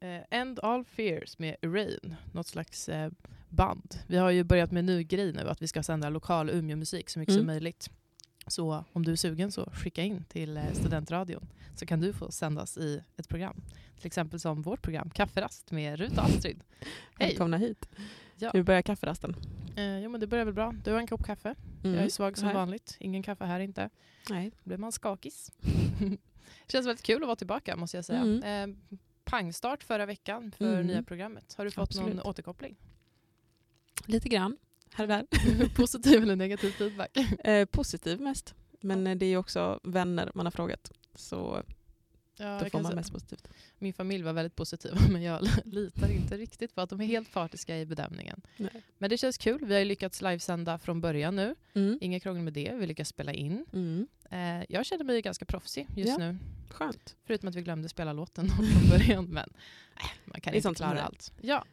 Eh, End All Fears med Rain, något slags eh, band. Vi har ju börjat med en ny grej nu, att vi ska sända lokal Umeå-musik så mycket Mm. som möjligt. Så om du är sugen så skicka in till eh, studentradion så kan du få sändas i ett program. Till exempel som vårt program Kafferast med Rut och Astrid. Hej! Välkomna hit. Ja. Hur börjar kafferasten? Eh, jo men det börjar väl bra. Du har en kopp kaffe. Mm. Jag är svag som Här. vanligt. Ingen kaffe här inte. Nej. Då blir man skakis. känns väldigt kul att vara tillbaka måste jag säga. Mm. Eh, pangstart förra veckan för Mm. nya programmet. Har du fått någon Absolut. återkoppling? Lite grann, här och där. Positiv eller negativ feedback? eh, positiv mest. Men eh, det är också vänner man har frågat. Så Ja, då får man mest positivt. Min familj var väldigt positiv men jag litar inte riktigt på att de är helt partiska i bedömningen. Nej. Men det känns kul. Vi har ju lyckats livesända från början nu. Mm. Inga krångel med det. Vi lyckas spela in. Mm. Eh, jag känner mig ganska proffsig just Ja. nu. Skönt. Förutom att vi glömde spela låten från början. Men äh, man kan inte klara allt. Ja.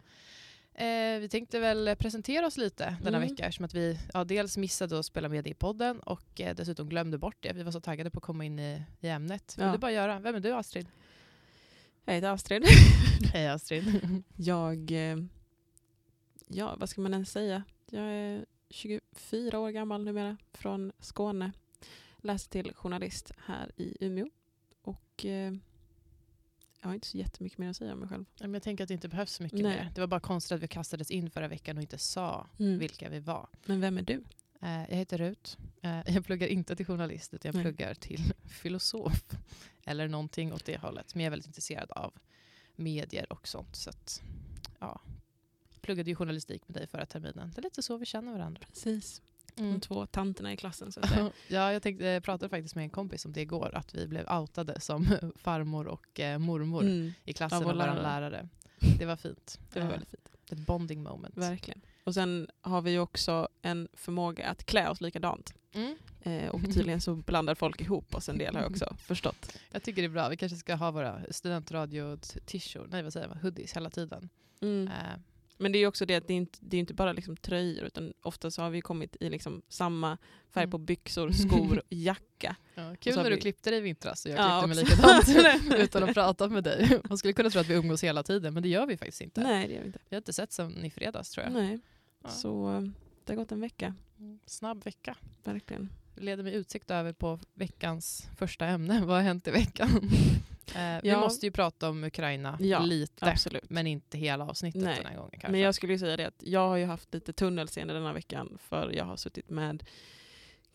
Eh, vi tänkte väl presentera oss lite denna Mm. vecka eftersom att vi ja, dels missade att spela med i podden och eh, dessutom glömde bort det. Vi var så taggade på att komma in i, i ämnet. Vill Ja. du bara göra? Vem är du Astrid? Jag heter Astrid. Hej Astrid. Jag, eh, ja vad ska man ens säga? Jag är 24 år gammal numera, från Skåne. Läser till journalist här i Umeå. Och eh, jag har inte så jättemycket mer att säga om mig själv. Men jag tänker att det inte behövs så mycket Nej. mer. Det var bara konstigt att vi kastades in förra veckan och inte sa Mm. vilka vi var. Men vem är du? Eh, jag heter Rut. Eh, jag pluggar inte till journalist utan jag Nej. pluggar till filosof. Eller någonting åt det hållet. Men jag är väldigt intresserad av medier och sånt. Så att, ja. Pluggade ju journalistik med dig förra terminen. Det är lite så vi känner varandra. Precis. Mm. De två tanterna i klassen. Så ja, jag tänkte, jag pratade faktiskt med en kompis om det igår. Att vi blev outade som farmor och eh, mormor Mm. i klassen Av vår lärare. lärare. Det var fint. Det var Eh, väldigt fint. Ett bonding moment. Verkligen. Och sen har vi ju också en förmåga att klä oss likadant. Mm. Eh, och tydligen så blandar folk ihop oss en del har jag också förstått. Jag tycker det är bra. Vi kanske ska ha våra studentradio-tishor, nej vad säger man, hoodies hela tiden. Mm. Eh, Men det är ju också det att det är inte, det är inte bara liksom tröjor utan ofta så har vi kommit i liksom samma färg Mm. på byxor, skor, jacka. ja, kul när du vi- klippte dig i vintras och jag Ja, klippte mig också. likadant utan att prata med dig. Man skulle kunna tro att vi umgås hela tiden men det gör vi faktiskt inte. Nej det gör vi inte. Vi har inte sett sedan i fredags tror jag. Nej. Ja. Så det har gått en vecka, Mm, Snabb vecka. verkligen. Det leder mig utsikt över på veckans första ämne. Vad har hänt i veckan? Eh, Vi Ja. måste ju prata om Ukraina Ja, lite, Absolut. men inte hela avsnittet Nej. den här gången kanske. Men jag skulle ju säga det att jag har ju haft lite tunnelseende denna veckan för jag har suttit med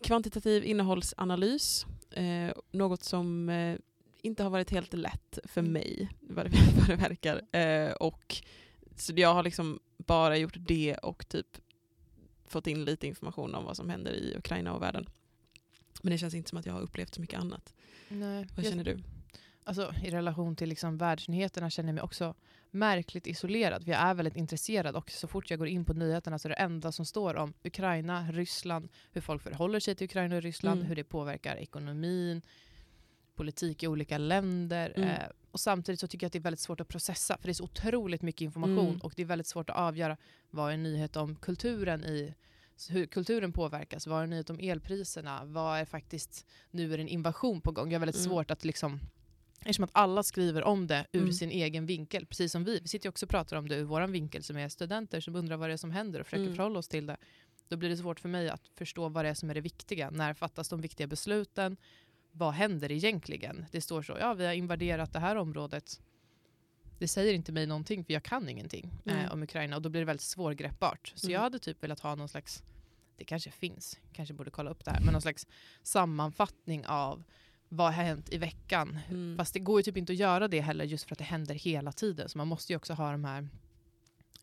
kvantitativ innehållsanalys. Eh, något som eh, inte har varit helt lätt för Mm. mig vad det, vad det verkar. Eh, och, så jag har liksom bara gjort det och typ fått in lite information om vad som händer i Ukraina och världen. Men det känns inte som att jag har upplevt så mycket annat. Nej, Vad känner du? Alltså, i relation till liksom världsnyheterna känner jag mig också märkligt isolerad. För jag är väldigt intresserad och så fort jag går in på nyheterna så är det enda som står om Ukraina, Ryssland, hur folk förhåller sig till Ukraina och Ryssland, Mm. hur det påverkar ekonomin, politik i olika länder. Mm. Eh, och samtidigt så tycker jag att det är väldigt svårt att processa för det är så otroligt mycket information Mm. och det är väldigt svårt att avgöra vad är en nyhet om kulturen i hur kulturen påverkas, vad är en nyhet om elpriserna, vad är faktiskt, nu är det en invasion på gång. Jag har väldigt Mm. svårt att liksom Eftersom att alla skriver om det ur Mm. sin egen vinkel, precis som vi. Vi sitter ju också och pratar om det ur vår vinkel som är studenter som undrar vad det är som händer och försöker Mm. förhålla oss till det. Då blir det svårt för mig att förstå vad det är som är det viktiga. När fattas de viktiga besluten? Vad händer egentligen? Det står så, ja vi har invaderat det här området. Det säger inte mig någonting för jag kan ingenting Mm. eh, om Ukraina och då blir det väldigt svårgreppbart. Så Mm. jag hade typ velat ha någon slags, det kanske finns, kanske borde kolla upp det här, men någon slags sammanfattning av vad har hänt i veckan? Mm. Fast det går ju typ inte att göra det heller just för att det händer hela tiden. Så man måste ju också ha de här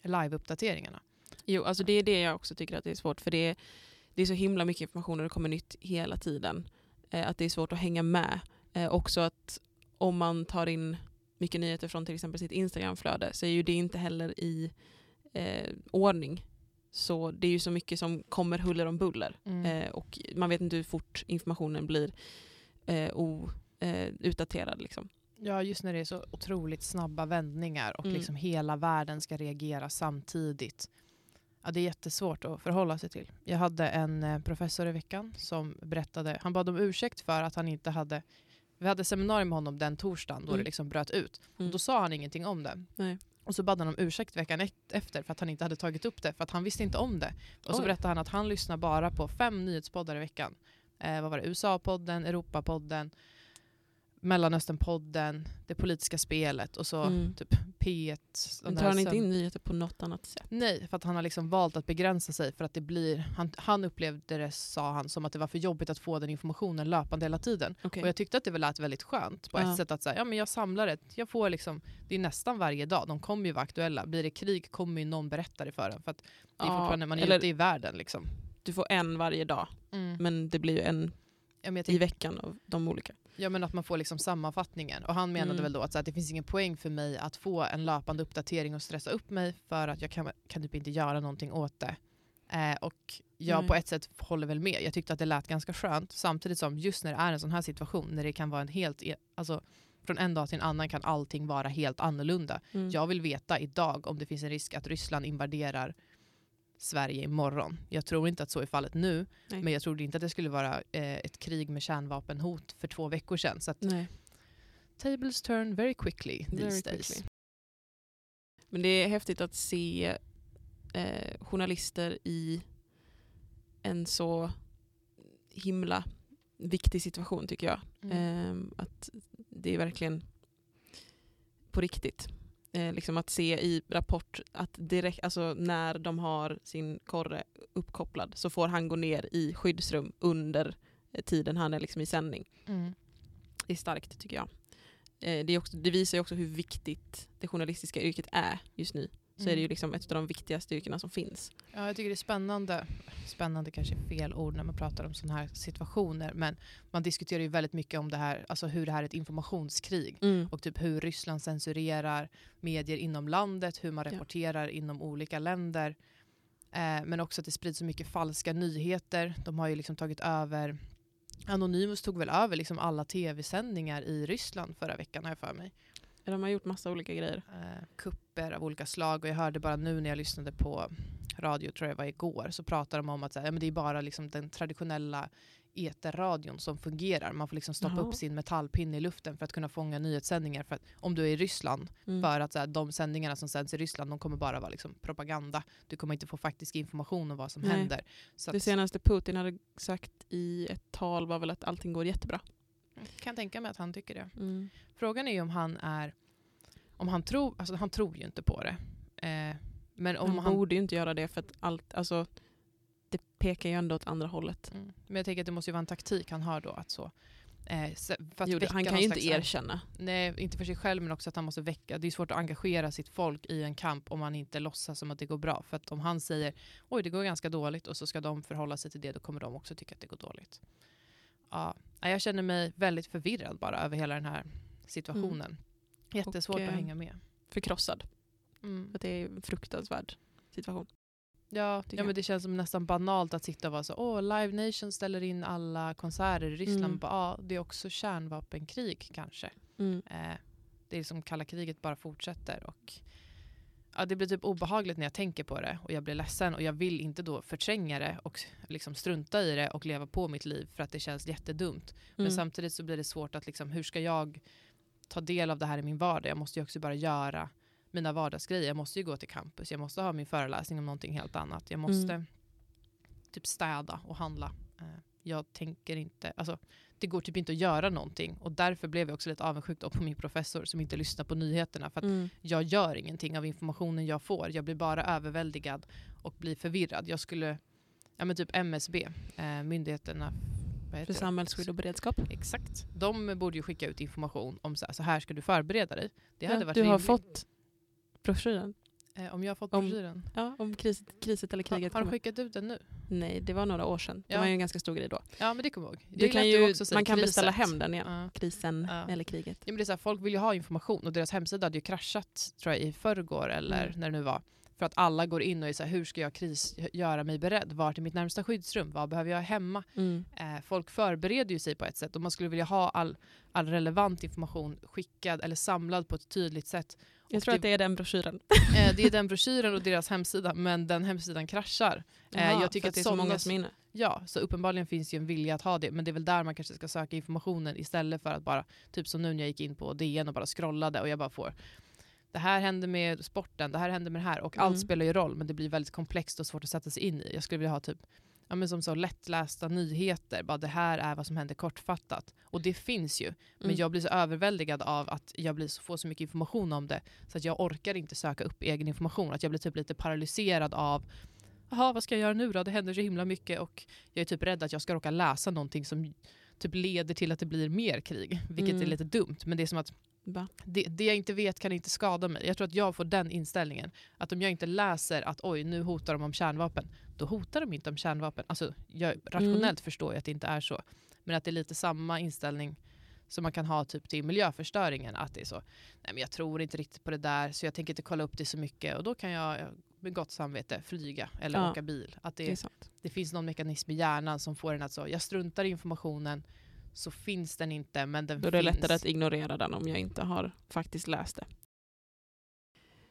live-uppdateringarna. Jo, alltså det är det jag också tycker att det är svårt. För det är, det är så himla mycket information och det kommer nytt hela tiden. Eh, att det är svårt att hänga med. Eh, också att om man tar in mycket nyheter från till exempel sitt Instagramflöde så är ju det inte heller i eh, ordning. Så det är ju så mycket som kommer huller om buller. Mm. Eh, och man vet inte hur fort informationen blir eh, o, eh. Liksom. Ja, just när det är så otroligt snabba vändningar och Mm. liksom hela världen ska reagera samtidigt. Ja, det är jättesvårt att förhålla sig till. Jag hade en eh, professor i veckan som berättade, han bad om ursäkt för att han inte hade vi hade seminarium med honom den torsdagen då Mm. det liksom bröt ut. Mm. Och då sa han ingenting om det. Nej. Och så bad han om ursäkt veckan efter för att han inte hade tagit upp det, för att han visste inte om det. Och så Oj. berättade han att han lyssnar bara på fem nyhetspoddar i veckan. Eh, vad var det? USA-podden, Europapodden, Mellanösternpodden, Det politiska spelet och så Mm. typ P1. Men tar han inte in nyheter på något annat sätt? Nej, för att han har liksom valt att begränsa sig för att det blir, han, han upplevde det, sa han, som att det var för jobbigt att få den informationen löpande hela tiden. Okej. Och jag tyckte att det lät väldigt skönt på Ja. ett sätt att säga, ja men jag samlar det, jag får liksom, det är nästan varje dag, de kommer ju vara aktuella. Blir det krig kommer ju någon berätta det för en för att det är Ja, fortfarande, man är eller- ute i världen liksom. Du får en varje dag, Men, men det blir ju en ja, i veckan av de olika. ja men att man får liksom sammanfattningen. Och han menade Mm. väl då att, så att det finns ingen poäng för mig att få en löpande uppdatering och stressa upp mig för att jag kan, kan typ inte göra någonting åt det. Eh, och jag Nej. på ett sätt håller väl med. Jag tyckte att det lät ganska skönt. Samtidigt som just när det är en sån här situation, när det kan vara en helt, e- alltså från en dag till en annan kan allting vara helt annorlunda. Mm. Jag vill veta idag om det finns en risk att Ryssland invaderar Sverige imorgon. Jag tror inte att så är fallet nu, Nej. men jag trodde inte att det skulle vara eh, ett krig med kärnvapenhot för två veckor sedan. Så att tables turn very quickly these Very days. quickly. Men det är häftigt att se eh, journalister i en så himla viktig situation tycker jag. Mm. Ehm, att det är verkligen på riktigt. Eh, liksom att se i Rapport att direkt, alltså när de har sin korre uppkopplad så får han gå ner i skyddsrum under eh, tiden han är liksom i sändning. Mm. Det är starkt tycker jag. Eh, det, också, det visar också hur viktigt det journalistiska yrket är just nu. Så är det ju liksom ett av de viktigaste yrkena som finns. Ja, jag tycker det är spännande. Spännande kanske är fel ord när man pratar om sådana här situationer. Men man diskuterar ju väldigt mycket om det här, alltså hur det här är ett informationskrig. Och typ hur Ryssland censurerar medier inom landet, hur man Ja. rapporterar inom olika länder. Eh, men också att det sprids så mycket falska nyheter. De har ju liksom tagit över Anonymous tog väl över liksom alla tv-sändningar i Ryssland förra veckan har jag för mig. De har gjort massa olika grejer. Eh, kupper av olika slag och jag hörde bara nu när jag lyssnade på radio, tror jag var igår, så pratar de om att så här, ja, men det är bara liksom den traditionella eterradion som fungerar. Man får liksom stoppa Jaha. upp sin metallpinne i luften för att kunna fånga nyhetssändningar. För att, om du är i Ryssland, Mm. för att så här, de sändningarna som sänds i Ryssland de kommer bara vara liksom, propaganda. Du kommer inte få faktisk information om vad som Nej. händer. Så Det att, senaste Putin hade sagt i ett tal var väl att allting går jättebra. Kan tänka mig att han tycker det. Frågan är ju om han är... Om han tror... Alltså han tror ju inte på det. Eh, men om Man han... borde ju inte göra det för att allt, alltså, det pekar ju ändå åt andra hållet. Mm. Men jag tänker att det måste ju vara en taktik han har då. Att så, eh, att Jo, han kan ju inte erkänna. Nej, inte för sig själv men också att han måste väcka. Det är svårt att engagera sitt folk i en kamp om man inte låtsas som att det går bra. För att om han säger oj det går ganska dåligt och så ska de förhålla sig till det då kommer de också tycka att det går dåligt. Ja, jag känner mig väldigt förvirrad bara över hela den här situationen. Jättesvårt Och, att eh, hänga med. Förkrossad. Mm. Att det är en fruktansvärd situation. Ja, ja men det känns som nästan banalt att sitta och vara så åh Live Nation ställer in alla konserter i Ryssland. Mm. Bara, det är också kärnvapenkrig kanske. Eh, det är som kalla kriget bara fortsätter. Och, ja, det blir typ obehagligt när jag tänker på det och jag blir ledsen och jag vill inte då förtränga det och liksom strunta i det och leva på mitt liv för att det känns jättedumt. Men Mm. samtidigt så blir det svårt att liksom, hur ska jag ta del av det här i min vardag? Jag måste ju också bara göra mina vardagsgrejer. Jag måste ju gå till campus, jag måste ha min föreläsning om någonting helt annat. Jag måste Mm. typ städa och handla. Eh, Jag tänker inte, alltså det går typ inte att göra någonting och därför blev jag också lite avundsjuk på min professor som inte lyssnar på nyheterna för att Mm. jag gör ingenting av informationen jag får. Jag blir bara överväldigad och blir förvirrad. Jag skulle, ja men typ MSB, eh, myndigheterna För samhällsskydd och beredskap. Exakt. De borde ju skicka ut information om så här, så här ska du förbereda dig. Det hade Ja, varit du har rimligt. fått broschyren. Eh, om jag har fått om- broschyren. Ja, om kris, kriset eller Har, kriget har de kommer. skickat ut den nu? Nej, det var några år sedan. Det Ja. var ju en ganska stor grej då. Ja men det kommer jag ihåg. Du kan ju, också man kan beställa kriset. hem den igen. Ja. Krisen Ja. eller kriget. Ja, men det är så här, folk vill ju ha information och deras hemsida hade ju kraschat tror jag, i förrgår eller Mm. när det nu var. För att alla går in och är så här, hur ska jag kris göra mig beredd? Vart är mitt närmsta skyddsrum? Vad behöver jag hemma? Mm. Eh, folk förbereder ju sig på ett sätt och man skulle vilja ha all, all relevant information skickad eller samlad på ett tydligt sätt. Jag Och tror att det är den broschyren. Eh, det är den broschyren och deras hemsida men den hemsidan kraschar. Eh, Jaha, jag tycker att det är så många som är inne. Ja, så uppenbarligen finns ju en vilja att ha det, men det är väl där man kanske ska söka informationen istället för att bara, typ som nu när jag gick in på DN och bara scrollade och jag bara får det här händer med sporten, det här händer med det här och Mm. allt spelar ju roll men det blir väldigt komplext och svårt att sätta sig in i. Jag skulle vilja ha typ ja, men som så lättlästa nyheter, bara det här är vad som händer kortfattat. Och det finns ju, men Mm. jag blir så överväldigad av att jag blir så, får så mycket information om det så att jag orkar inte söka upp egen information. Att jag blir typ lite paralyserad av Jaha, vad ska jag göra nu då? Det händer så himla mycket och jag är typ rädd att jag ska råka läsa någonting som typ leder till att det blir mer krig. Vilket Mm. är lite dumt, men det är som att Va? det, det jag inte vet kan inte skada mig. Jag tror att jag får den inställningen. Att om jag inte läser att oj, nu hotar de om kärnvapen, då hotar de inte om kärnvapen. Alltså, jag, rationellt Mm. förstår jag att det inte är så. Men att det är lite samma inställning som man kan ha typ till miljöförstöringen. Att det är så, nej men jag tror inte riktigt på det där så jag tänker inte kolla upp det så mycket. Och då kan jag med gott samvete flyga eller Ja. åka bil. Att Det det, det finns någon mekanism i hjärnan som får en att så, jag struntar i informationen så finns den inte men den Då är det finns. lättare att ignorera den om jag inte har faktiskt läst det.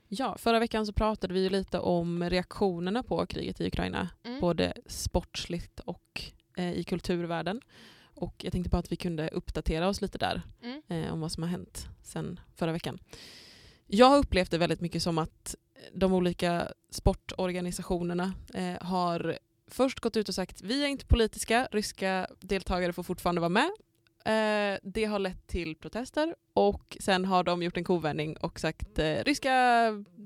Ja, förra veckan så pratade vi lite om reaktionerna på kriget i Ukraina, Mm. både sportsligt och eh, i kulturvärlden. Och jag tänkte bara att vi kunde uppdatera oss lite där Mm. eh, om vad som har hänt sen förra veckan. Jag har upplevt det väldigt mycket som att de olika sportorganisationerna eh, har först gått ut och sagt vi är inte politiska, ryska deltagare får fortfarande vara med. Eh, det har lett till protester och sen har de gjort en kovändning och sagt eh, ryska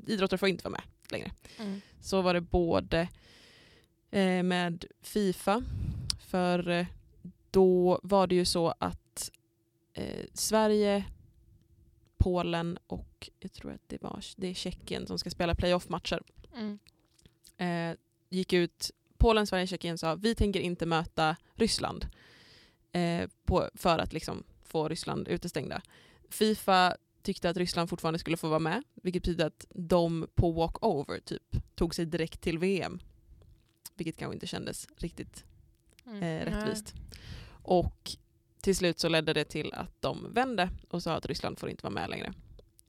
idrottare får inte vara med längre. Mm. Så var det både eh, med Fifa, för eh, då var det ju så att eh, Sverige, Polen och jag tror att det, var, det är Tjeckien som ska spela playoff-matcher Mm. eh, gick ut, Polen, Sverige, Tjeckien sa vi tänker inte möta Ryssland eh, på, för att liksom få Ryssland utestängda. Fifa tyckte att Ryssland fortfarande skulle få vara med, vilket betyder att de på walkover typ tog sig direkt till VM. Vilket kanske inte kändes riktigt Mm. eh, rättvist. Och till slut så ledde det till att de vände och sa att Ryssland får inte vara med längre.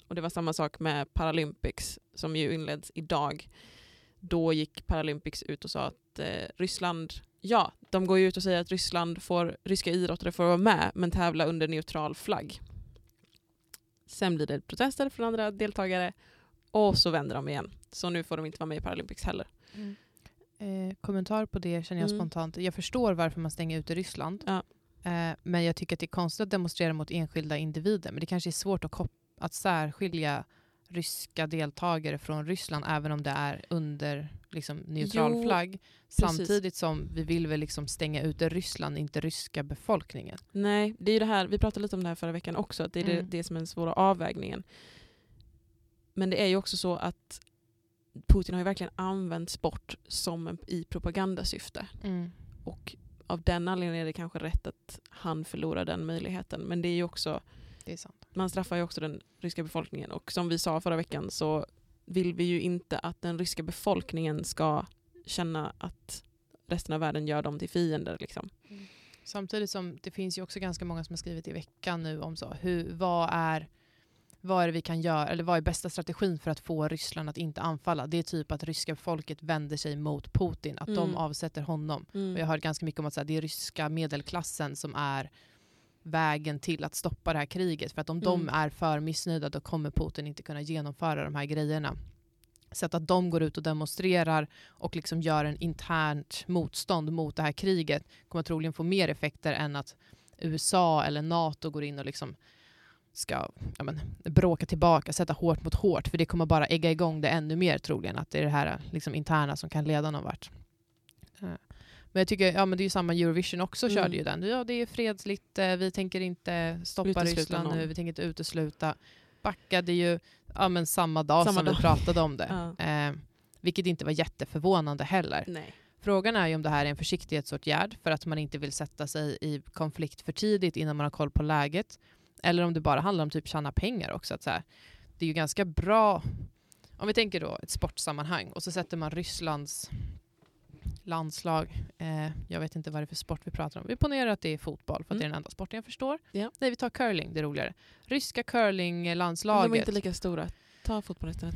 Och det var samma sak med Paralympics som ju inleds idag. Då gick Paralympics ut och sa att eh, Ryssland, ja, de går ju ut och säger att Ryssland får, ryska idrottare får vara med men tävla under neutral flagg. Sen blir det protester från andra deltagare och så vänder de igen. Så nu får de inte vara med i Paralympics heller. Mm. Eh, kommentar på det känner jag Mm. spontant. Jag förstår varför man stänger ute Ryssland. Ja. Eh, men jag tycker att det är konstigt att demonstrera mot enskilda individer. Men det kanske är svårt att, att särskilja ryska deltagare från Ryssland även om det är under liksom, neutral Jo, flagg. Samtidigt som vi vill väl liksom stänga ute Ryssland, inte ryska befolkningen. Nej, det är ju det här, vi pratade lite om det här förra veckan också, att det är det, Mm. det som är den svåra avvägningen. Men det är ju också så att Putin har ju verkligen använt sport som en, i propagandasyfte. Och av den anledningen är det kanske rätt att han förlorar den möjligheten. Men det är ju också, Det är sant. man straffar ju också den ryska befolkningen. Och som vi sa förra veckan så vill vi ju inte att den ryska befolkningen ska känna att resten av världen gör dem till fiender. Liksom. Samtidigt som det finns ju också ganska många som har skrivit i veckan nu om så, hur, vad, är, vad är det vi kan göra, eller vad är bästa strategin för att få Ryssland att inte anfalla? Det är typ att ryska folket vänder sig mot Putin, att de Mm. avsätter honom. Mm. Och jag har hört ganska mycket om att så här, det är ryska medelklassen som är vägen till att stoppa det här kriget. För att om de Mm. är för missnöjda då kommer Putin inte kunna genomföra de här grejerna. Så att, att de går ut och demonstrerar och liksom gör en internt motstånd mot det här kriget kommer troligen få mer effekter än att USA eller NATO går in och liksom ska ja men, bråka tillbaka, sätta hårt mot hårt. För det kommer bara ägga igång det ännu mer troligen. Att det är det här liksom, interna som kan leda någon vart. Men jag tycker, ja men det är ju samma Eurovision också Mm. körde ju den. Ja det är fredligt, eh, vi tänker inte stoppa Utesluta Ryssland nu, någon. vi tänker inte utesluta. Backade ju ja, men samma dag Samma som dag. vi pratade om det. Ja. Eh, vilket inte var jätteförvånande heller. Nej. Frågan är ju om det här är en försiktighetsåtgärd för att man inte vill sätta sig i konflikt för tidigt innan man har koll på läget. Eller om det bara handlar om typ tjäna pengar också. Att så här, det är ju ganska bra, om vi tänker då ett sportsammanhang och så sätter man Rysslands landslag, eh, jag vet inte vad det är för sport vi pratar om. Vi ponerar att det är fotboll för att det är den enda sporten jag förstår. Ja. Nej, vi tar curling, det är roligare. Ryska De är curlinglandslaget. inte lika stora. Ta fotbollen istället.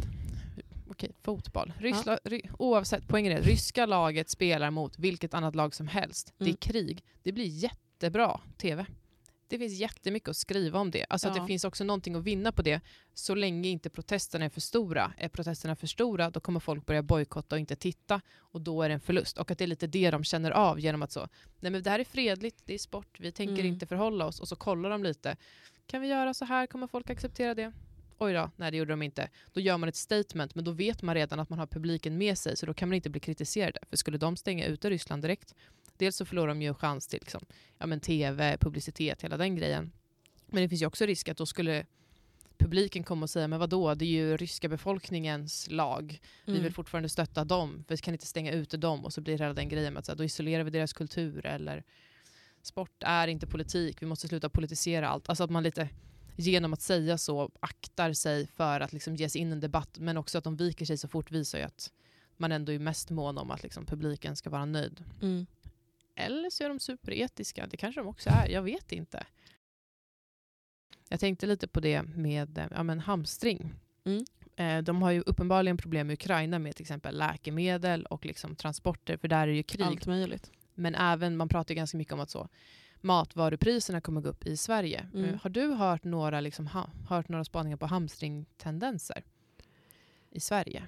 okej, fotboll. Ryssla, ry, oavsett, poängen är ryska laget spelar mot vilket annat lag som helst. Det Mm. är krig. Det blir jättebra TV. Det finns jättemycket att skriva om det. Alltså att Ja. det finns också någonting att vinna på det så länge inte protesterna är för stora. Är protesterna för stora då kommer folk börja bojkotta och inte titta och då är det en förlust. Och att det är lite det de känner av genom att så, nej men det här är fredligt, det är sport, vi tänker Mm. inte förhålla oss och så kollar de lite. Kan vi göra så här? Kommer folk acceptera det? Oj då, nej det gjorde de inte. Då gör man ett statement men då vet man redan att man har publiken med sig så då kan man inte bli kritiserade. För skulle de stänga ute Ryssland direkt, dels så förlorar de ju chans till liksom, ja, men tv, publicitet, hela den grejen. Men det finns ju också risk att då skulle publiken komma och säga men vadå, det är ju ryska befolkningens lag. Vi Mm. vill fortfarande stötta dem, vi kan inte stänga ute dem och så blir det hela den grejen med att så här, då isolerar vi deras kultur eller sport är inte politik, vi måste sluta politisera allt. Alltså att man lite genom att säga så aktar sig för att liksom ge sig in i en debatt men också att de viker sig så fort visar ju att man ändå är mest mån om att liksom publiken ska vara nöjd. Mm. Eller så är de superetiska, det kanske de också är, jag vet inte. Jag tänkte lite på det med eh, ja, men hamstring. Mm. Eh, De har ju uppenbarligen problem i Ukraina med till exempel läkemedel och liksom transporter, för där är det ju krig. Allt möjligt. Men även, man pratar ju ganska mycket om att så, matvarupriserna kommer gå upp i Sverige. Mm. Eh, Har du hört några, liksom, ha, hört några spaningar på hamstringtendenser i Sverige?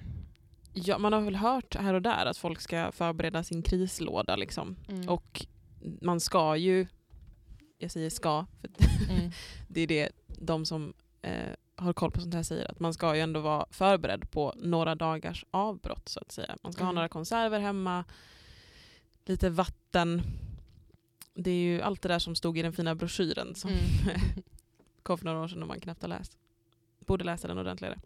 Ja, man har väl hört här och där att folk ska förbereda sin krislåda. Liksom. Mm. Och man ska ju, jag säger ska, för Mm. det är det de som eh, har koll på sånt här säger, att man ska ju ändå vara förberedd på några dagars avbrott så att säga. Man ska ha Mm. några konserver hemma, lite vatten. Det är ju allt det där som stod i den fina broschyren som Mm. kom för några år sedan och man knappt har läst. Borde läsa den ordentligare.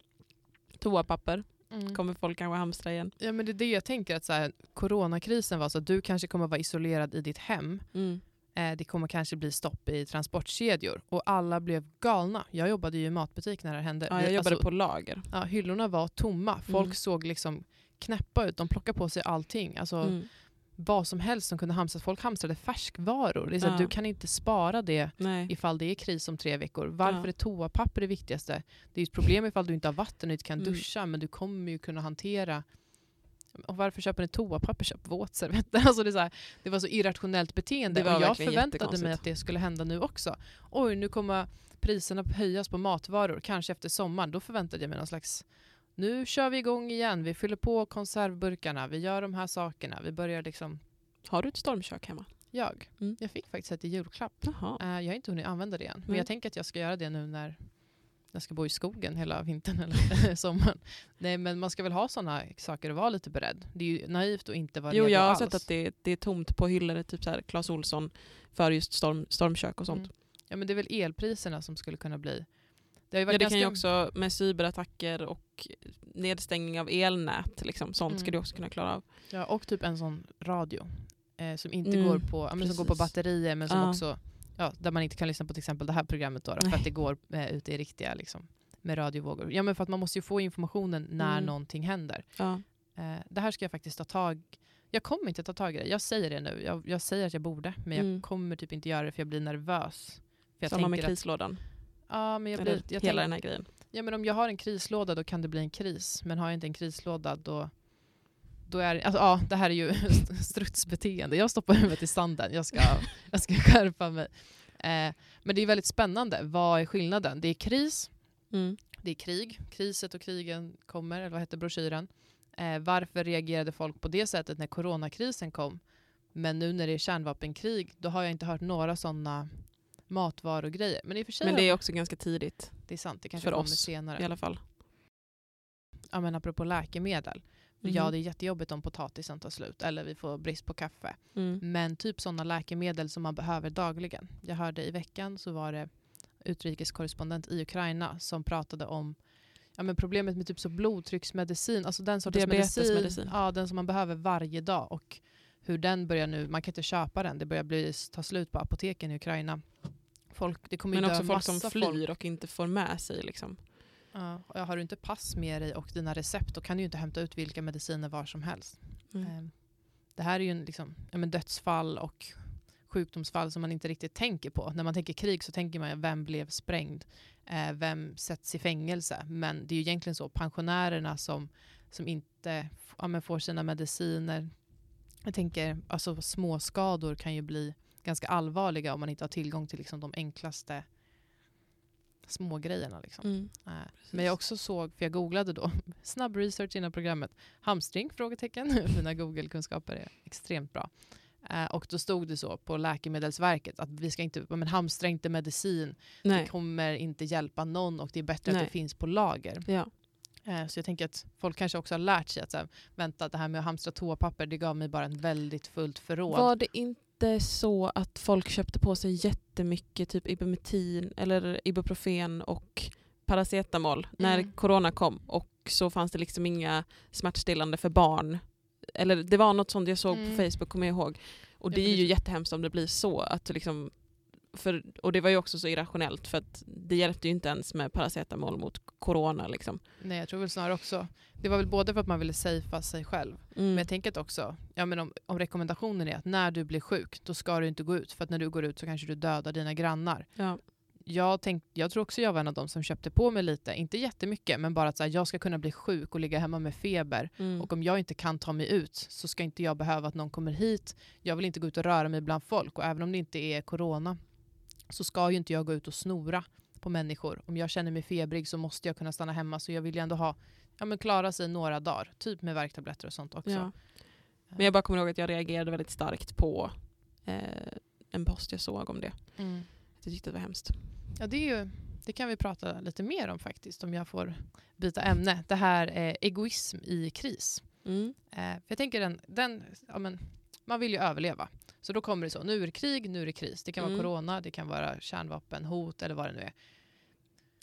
Toapapper Mm. kommer folk kanske hamstra igen. Ja, men det är det jag tänker, att så här, coronakrisen var så att du kanske kommer vara isolerad i ditt hem. Eh, det kommer kanske bli stopp i transportkedjor. Och alla blev galna. Jag jobbade ju i matbutik när det hände. Ja, jag jobbade alltså, på lager. ja, hyllorna var tomma. Folk Mm. såg liksom knäppa ut. De plockade på sig allting. Alltså, Mm. Vad som helst som kunde hamstras. Folk hamstrade färskvaror. Det är så Ja. Du kan inte spara det Nej. ifall det är kris om tre veckor. Varför Ja. är toapapper det viktigaste? Det är ett problem ifall du inte har vatten och inte kan Mm. duscha, men du kommer ju kunna hantera och varför köper ni toapapper? Köp våtservetter. Alltså det, är så här, det var så irrationellt beteende. Och jag förväntade mig att det skulle hända nu också. Oj, nu kommer priserna höjas på matvaror, kanske efter sommaren. Då förväntade jag mig någon slags nu kör vi igång igen, vi fyller på konservburkarna, vi gör de här sakerna. Vi börjar liksom, Har du ett stormkök hemma? jag, Mm. jag fick faktiskt ett i julklapp. Jaha. Eh, jag har inte hunnit använda det än. Men Nej. jag tänker att jag ska göra det nu när jag ska bo i skogen hela vintern eller sommaren. Nej men man ska väl ha sådana saker och vara lite beredd. Det är ju naivt att inte vara Jo, redo jag har alls. sett att det, det är tomt på hyllor, typ så här Clas Ohlson, för just storm, stormkök och sånt. Mm. Ja men det är väl elpriserna som skulle kunna bli. Det har ju varit Ja, det ganska... kan ju också med cyberattacker och nedstängning av elnät, liksom, sånt ska Mm. du också kunna klara av. Ja, och typ en sån radio. Eh, som inte Mm, går på, ja, men som går på batterier men som Ja. också, ja, där man inte kan lyssna på till exempel det här programmet då, då för att det går eh, ute i riktiga liksom, med radiovågor. Ja men för att man måste ju få informationen när Mm. någonting händer. Ja. Eh, det här ska jag faktiskt ta tag Jag kommer inte ta tag i det. Jag säger det nu. Jag, jag säger att jag borde, men jag Mm. kommer typ inte göra det för jag blir nervös. För jag Samma med tänker att, krislådan. Ja, men jag Eller blir, jag hela den här grejen. ja, men om jag har en krislåda då kan det bli en kris. Men har jag inte en krislåda då, då är alltså, ja, det här är ju strutsbeteende. Jag stoppar huvudet i sanden. Jag ska, jag ska skärpa mig. Eh, men det är väldigt spännande. Vad är skillnaden? Det är kris, Mm. det är krig. Kriset och krigen kommer, eller vad heter broschyren? Eh, varför reagerade folk på det sättet när coronakrisen kom? Men nu när det är kärnvapenkrig, då har jag inte hört några sådana matvarugrejer. Men i och för sig, Men det är också ganska tidigt det är sant, det kanske för kommer oss senare. i alla fall. Ja, men apropå läkemedel. Mhm. Ja, det är jättejobbigt om potatisen tar slut eller vi får brist på kaffe. Mm. Men typ sådana läkemedel som man behöver dagligen. Jag hörde i veckan så var det utrikeskorrespondent i Ukraina som pratade om ja, men problemet med typ så blodtrycksmedicin, alltså den sortens medicin, ja, den som man behöver varje dag och hur den börjar nu, man kan inte köpa den, det börjar bli, ta slut på apoteken i Ukraina. Folk, det kommer Men också folk som flyr folk. och inte får med sig. Liksom. Ja, har du inte pass med dig och dina recept då kan du ju inte hämta ut vilka mediciner var som helst. Mm. Eh, Det här är ju en liksom, ja, men dödsfall och sjukdomsfall som man inte riktigt tänker på. När man tänker krig så tänker man vem blev sprängd? Eh, vem sätts i fängelse? Men det är ju egentligen så pensionärerna som, som inte ja, får sina mediciner. Jag tänker alltså småskador kan ju bli ganska allvarliga om man inte har tillgång till liksom, de enklaste smågrejerna. Liksom. Mm. Eh, Men jag också såg, för jag googlade då, snabb research innan programmet, hamstring? Frågetecken. Mina Google-kunskaper är extremt bra. Eh, och då stod det så på Läkemedelsverket att vi ska inte, men hamstra inte medicin, det Nej. kommer inte hjälpa någon och det är bättre Nej. att det finns på lager. Ja. Eh, Så jag tänker att folk kanske också har lärt sig att så här, vänta, det här med att hamstra toapapper, det gav mig bara en väldigt fullt förråd. Var det inte så att folk köpte på sig jättemycket typ ibumetin eller ibuprofen och paracetamol när Mm. corona kom och så fanns det liksom inga smärtstillande för barn. Eller det var något sånt jag såg Mm. på Facebook kommer jag ihåg. Och det är ju jättehemskt om det blir så. Att liksom, för, och det var ju också så irrationellt för att det hjälpte ju inte ens med paracetamol mot corona. Liksom. Nej, jag tror väl snarare också, det var väl både för att man ville safea sig själv, Mm. men jag tänker att också, ja, men om, om rekommendationen är att när du blir sjuk, då ska du inte gå ut, för att när du går ut så kanske du dödar dina grannar. Ja. Jag, tänk, jag tror också jag var en av de som köpte på mig lite, inte jättemycket, men bara att så här, jag ska kunna bli sjuk och ligga hemma med feber. Mm. Och om jag inte kan ta mig ut så ska inte jag behöva att någon kommer hit. Jag vill inte gå ut och röra mig bland folk och även om det inte är corona så ska ju inte jag gå ut och snora på människor. Om jag känner mig febrig så måste jag kunna stanna hemma så jag vill ju ändå ha, ja men klara sig några dagar. Typ med värktabletter och sånt också. Ja. Men jag bara kommer ihåg att jag reagerade väldigt starkt på eh, en post jag såg om det. Mm. Jag tyckte det var hemskt. Ja, det, är ju, det kan vi prata lite mer om faktiskt om jag får byta ämne. Det här är egoism i kris. Mm. Eh, jag tänker den, den ja, men, man vill ju överleva. Så då kommer det så, nu är det krig, nu är det kris. Det kan vara Mm. corona, det kan vara kärnvapenhot eller vad det nu är.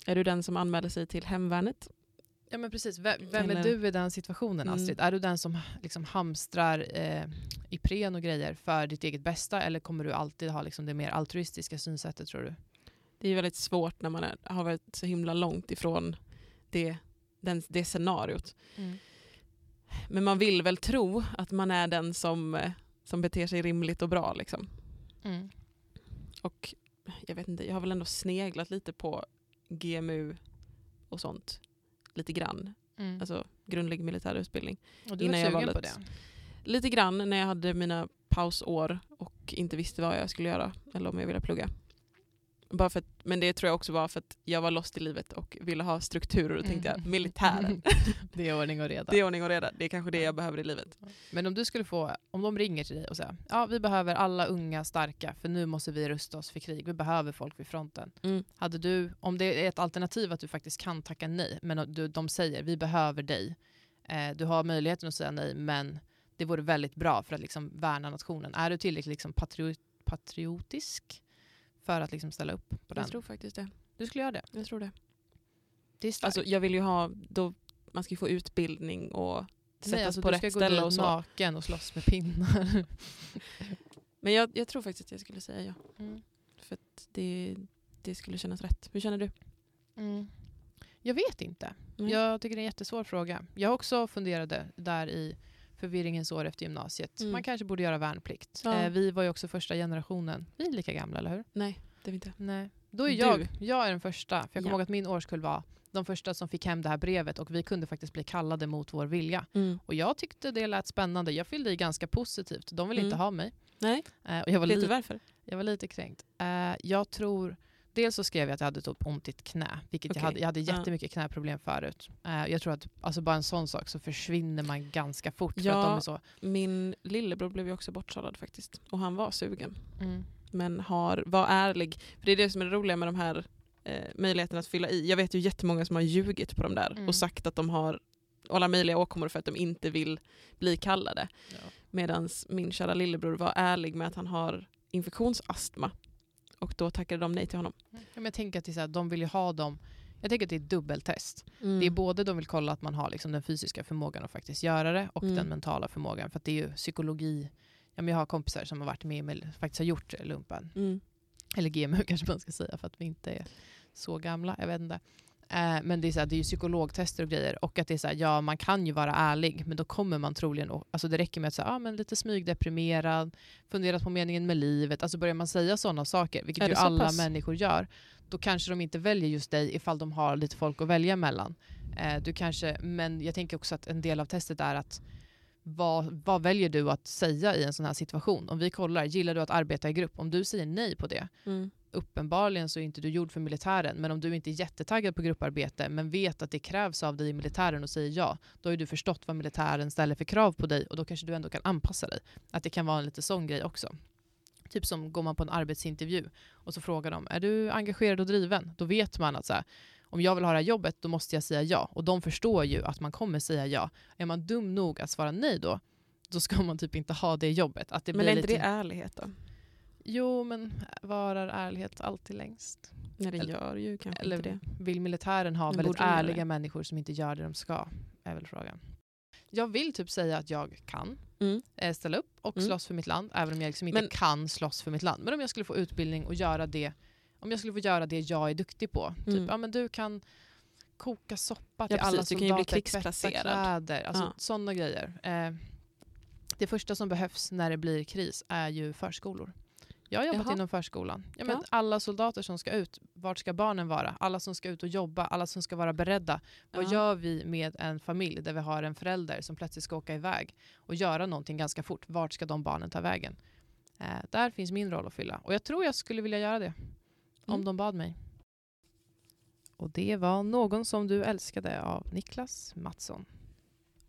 Är du den som anmäler sig till hemvärnet? Ja men precis, vem, vem är du i den situationen Mm. Astrid? Är du den som liksom hamstrar eh, Ipren och grejer för ditt eget bästa eller kommer du alltid ha liksom det mer altruistiska synsättet tror du? Det är väldigt svårt när man är, har varit så himla långt ifrån det, den, det scenariot. Men man vill väl tro att man är den som, eh, som beter sig rimligt och bra. Liksom. Mm. Och jag vet inte, jag har väl ändå sneglat lite på GMU och sånt. Lite grann. Mm. Alltså grundlig militär utbildning. och du innan var jag sugen på valde det? Lite grann när jag hade mina pausår och inte visste vad jag skulle göra eller om jag ville plugga. Bara för att, men det tror jag också var för att jag var lost i livet och ville ha strukturer och tänkte jag Mm. militären. det är ordning och reda. Det är ordning och reda. Det är kanske det jag behöver i livet. Men om du skulle få, om de ringer till dig och säger ja vi behöver alla unga starka för nu måste vi rusta oss för krig, vi behöver folk vid fronten. Mm. Hade du, om det är ett alternativ att du faktiskt kan tacka nej, men du, de säger vi behöver dig, eh, du har möjligheten att säga nej men det vore väldigt bra för att liksom värna nationen. Är du tillräckligt liksom patriot, patriotisk för att liksom ställa upp på den? Jag tror faktiskt det. Du skulle göra det? Jag tror det. Det är starkt. Alltså, jag vill ju ha, då, man ska ju få utbildning och sättas nej, alltså, på du rätt ska gå ställe dit naken och slåss med pinnar. Men jag, jag tror faktiskt att jag skulle säga ja. Mm. För att det, det skulle kännas rätt. Hur känner du? Mm. Jag vet inte. Mm. Jag tycker det är en jättesvår fråga. Jag också funderade där i förvirringens år efter gymnasiet. Mm. Man kanske borde göra värnplikt. Ja. Eh, vi var ju också första generationen. Vi är lika gamla, eller hur? Nej, det är vi inte. Nej. Då är Du. jag, jag är den första. För jag kommer Ja. ihåg att min årskull var de första som fick hem det här brevet och vi kunde faktiskt bli kallade mot vår vilja. Mm. Och jag tyckte det lät spännande. Jag fyllde i ganska positivt. De ville inte Mm. ha mig. Nej, Eh, och jag var vet lite du varför? jag var lite kränkt. Eh, jag tror... Dels så skrev jag att jag hade typ ont i ett knä. Vilket Okej. jag, hade, jag hade jättemycket knäproblem förut. Eh, jag tror att alltså bara en sån sak så försvinner man ganska fort. För Ja. att de är så, Min lillebror blev ju också bortsållad faktiskt. Och han var sugen. mm, Men har, var ärlig. För det är det som är det roliga med de här eh, möjligheterna att fylla i. Jag vet ju jättemånga som har ljugit på de där Mm. och sagt att de har alla möjliga åkommor för att de inte vill bli kallade. ja. Medan min kära lillebror var ärlig med att han har infektionsastma. Och då tackade de nej till honom. Ja, men jag tänker att det är så här, de vill ju ha dem... Jag tänker att det är ett dubbeltest. Mm. Det är både de vill kolla att man har liksom den fysiska förmågan att faktiskt göra det och Mm. den mentala förmågan. För att det är ju psykologi. Ja, jag har kompisar som har varit med och faktiskt har gjort lumpen. Mm. Eller GMU kanske man ska säga för att vi inte är så gamla. Jag vet inte. Eh, men det är, så här, det är ju psykologtester och grejer. Och att det är så här, ja man kan ju vara ärlig, men då kommer man troligen... Alltså det räcker med att säga, ah, men lite smygdeprimerad, funderat på meningen med livet. Alltså börjar man säga sådana saker, vilket ju alla pass? människor gör, då kanske de inte väljer just dig ifall de har lite folk att välja mellan. Eh, du kanske, men jag tänker också att en del av testet är att vad, vad väljer du att säga i en sån här situation? Om vi kollar, gillar du att arbeta i grupp? Om du säger nej på det, Mm. Uppenbarligen så är inte du gjord för militären, men om du inte är jättetaggad på grupparbete men vet att det krävs av dig i militären och säger ja, då har du förstått vad militären ställer för krav på dig och då kanske du ändå kan anpassa dig. Att det kan vara en lite sån grej också. Typ som går man på en arbetsintervju och så frågar de, är du engagerad och driven? Då vet man att så här, om jag vill ha det här jobbet, då måste jag säga ja. Och de förstår ju att man kommer säga ja. Är man dum nog att svara nej då, då ska man typ inte ha det jobbet. Att det Men blir är inte lite... det ärlighet då? Jo, men varar ärlighet alltid längst? Nej det gör ju kanske Eller inte det. vill militären ha väldigt ärliga människor som inte gör det de ska? Är väl frågan. Jag vill typ säga att jag kan Mm. eh, ställa upp och Mm. slåss för mitt land, även om jag liksom inte Men- kan slåss för mitt land. Men om jag skulle få utbildning och göra det, om jag skulle få göra det jag är duktig på. Typ, Mm. ja men du kan koka soppa till Ja, alla precis. Du soldater, tvätta kläder, alltså Ja. sådana grejer. Eh, det första som behövs när det blir kris är ju förskolor. Jag har jobbat Jaha. inom förskolan. Ja, men Ja. Alla soldater som ska ut, vart ska barnen vara? Alla som ska ut och jobba, alla som ska vara beredda. Vad Ja. gör vi med en familj där vi har en förälder som plötsligt ska åka iväg och göra någonting ganska fort? Vart ska de barnen ta vägen? Eh, där finns min roll att fylla. Och jag tror jag skulle vilja göra det. Om Mm. de bad mig. Och det var Någon som du älskade av Niklas Mattsson.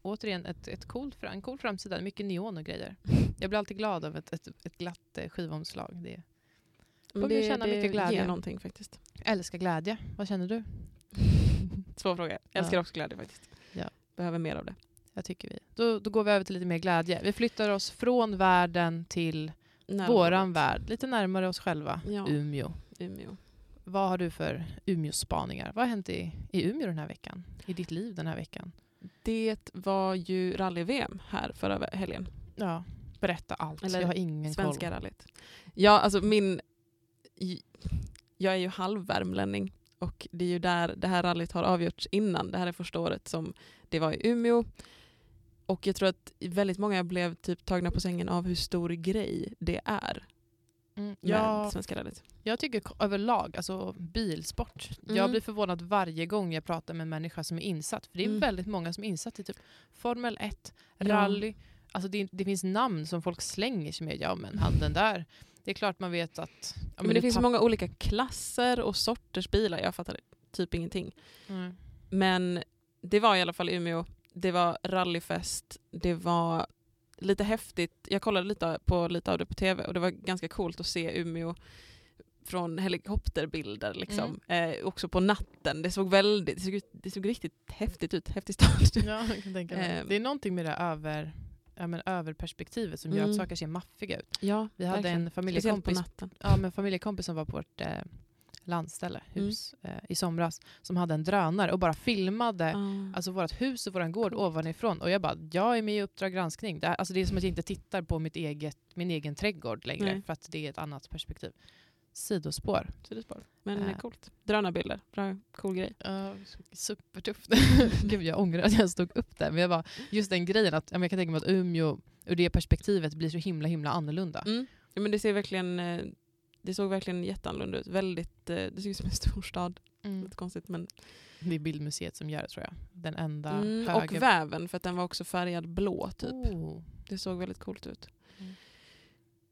Återigen ett, ett cool, en cool framsida, mycket neon och grejer. Jag blir alltid glad av ett, ett, ett glatt eh, skivomslag. Det, Får vi känna mycket glädje. ger någonting faktiskt. jag älskar glädje. Vad känner du? Svår fråga. Jag älskar Ja. också glädje faktiskt. Ja. Behöver mer av det. Jag tycker vi. Då, då går vi över till lite mer glädje. Vi flyttar oss från världen till våran värld, lite närmare oss själva, Ja. Umeå. Umeå. Vad har du för Umeå-spaningar? Vad har hänt i, i Umeå den här veckan? I ditt liv den här veckan? Det var ju rally-VM här förra helgen. Ja, berätta allt. Eller jag har ingen Svenska koll. rallyt. Ja, alltså min... Jag är ju halvvärmlänning och det är ju där det här rallyt har avgjorts innan. Det här är första året som det var i Umeå. Och jag tror att väldigt många blev typ tagna på sängen av hur stor grej det är Mm, ja, Svenska rallyt. jag tycker överlag, alltså bilsport. Jag Mm. blir förvånad varje gång jag pratar med en människa som är insatt. För det är Mm. väldigt många som är insatt i typ Formel 1, Ja. rally. Alltså det, det finns namn som folk slänger sig med. Ja men han den där. Det är klart man vet att... Ja, men det nu finns så många olika klasser och sorters bilar. Jag fattar typ ingenting. Mm. Men det var i alla fall Umeå. Det var rallyfest. Det var lite häftigt. Jag kollade lite på lite av det på tv och det var ganska coolt att se Umeå från helikopterbilder. Liksom. Mm. Eh, också på natten. Det såg, väldigt, det, såg det såg riktigt häftigt ut. Häftig stad. Ja, jag kan tänka mig. Eh. det är någonting med det över, ja, men överperspektivet som gör Mm. att saker ser maffiga ut. Ja, Vi hade verkligen. en familjekompis, natten. ja, men familjekompis som var på vårt eh, landställe, Mm. hus, eh, i somras, som hade en drönare och bara filmade Ah. alltså vårt hus och vår gård ovanifrån. Och jag bara, jag är med i Uppdrag granskning. Det, alltså det är som att jag inte tittar på mitt eget, min egen trädgård längre, Nej. för att det är ett annat perspektiv. Sidospår. Sidospår. Men Eh. coolt. Drönarbilder. Bra, cool grej. Uh, supertufft. Gud, jag ångrar att jag stod upp där. Men jag bara, just den grejen, att jag kan tänka mig att Umeå ur det perspektivet blir så himla himla annorlunda. Mm. Ja, men det ser verkligen eh, det såg verkligen jätteannorlunda ut. Väldigt, eh, det ser ut som en stor stad. Mm. Lite konstigt men Det är Bildmuseet som gör det tror jag. Den enda Mm, höger... och väven för att den var också färgad blå typ. Oh. Det såg väldigt coolt ut.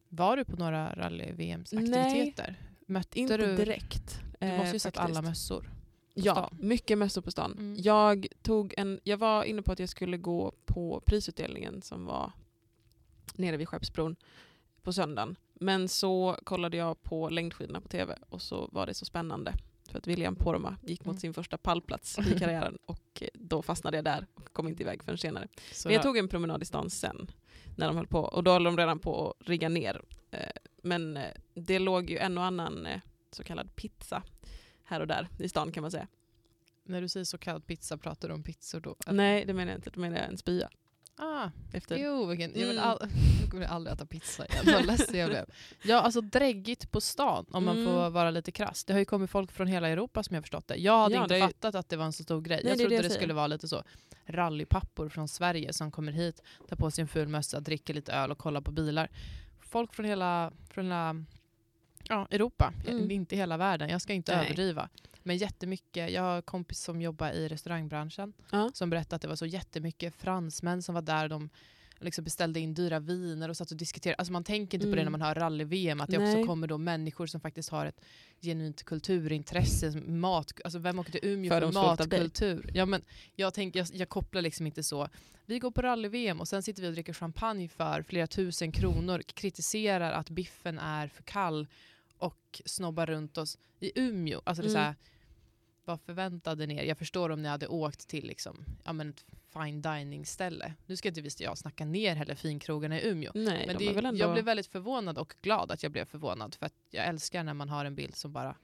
Var du på några rally-VMs-aktiviteter? Mötte Inte du... direkt. Du måste ju eh, sett alla mössor. Ja, stan. mycket mössor på stan. Mm. Jag, tog en, jag var inne på att jag skulle gå på prisutdelningen som var nere vid Skeppsbron på söndagen. Men så kollade jag på längdskidorna på tv och så var det så spännande. För att William Poromaa gick mot Mm. sin första pallplats i karriären och då fastnade jag där och kom inte iväg förrän senare. Så Men jag tog en promenad i stan sen när de höll på och då höll de redan på att rigga ner. Eh, Men eh, det låg ju en och annan eh, så kallad pizza här och där i stan kan man säga. När du säger så kallad pizza, pratar du om pizzor då? eller? Nej det menar jag inte, då menar jag en spya. Ah, Efter. jo, vilken, jag, vill Mm. all, jag kommer aldrig äta pizza igen. Vad ledsen jag blev. Ja, alltså dräggigt på stan om man Mm. får vara lite krass. Det har ju kommit folk från hela Europa som jag förstått det. Jag hade Ja, inte det fattat att det var en så stor grej. Nej, jag det trodde det det, säger. skulle vara lite så rallypappor från Sverige som kommer hit, tar på sig en ful mössa, dricker lite öl och kollar på bilar. Folk från hela, från hela ja, Europa, Mm. inte hela världen. Jag ska inte Nej. överdriva. Men jättemycket. Jag har en kompis som jobbar i restaurangbranschen Ja. som berättade att det var så jättemycket fransmän som var där. De liksom beställde in dyra viner och satt och diskuterade. Alltså man tänker inte på det när Mm. man hör rally-VM, att det Nej. också kommer då människor som faktiskt har ett genuint kulturintresse. som Mat, alltså vem åker till Umeå för dig. matkultur? Ja, men jag, tänk, jag, jag kopplar liksom inte så. Vi går på rally-VM och sen sitter vi och dricker champagne för flera tusen kronor, kritiserar att biffen är för kall och snobbar runt oss i Umeå. Alltså det är så Mm. här, vad förväntade ni er? Jag förstår om ni hade åkt till liksom, ja, men fine dining ställe. Nu ska inte visst jag snacka ner heller finkrogarna i Umeå. Nej, Men de det, är väl ändå... jag blev väldigt förvånad och glad att jag blev förvånad. För att jag älskar när man har en bild som bara...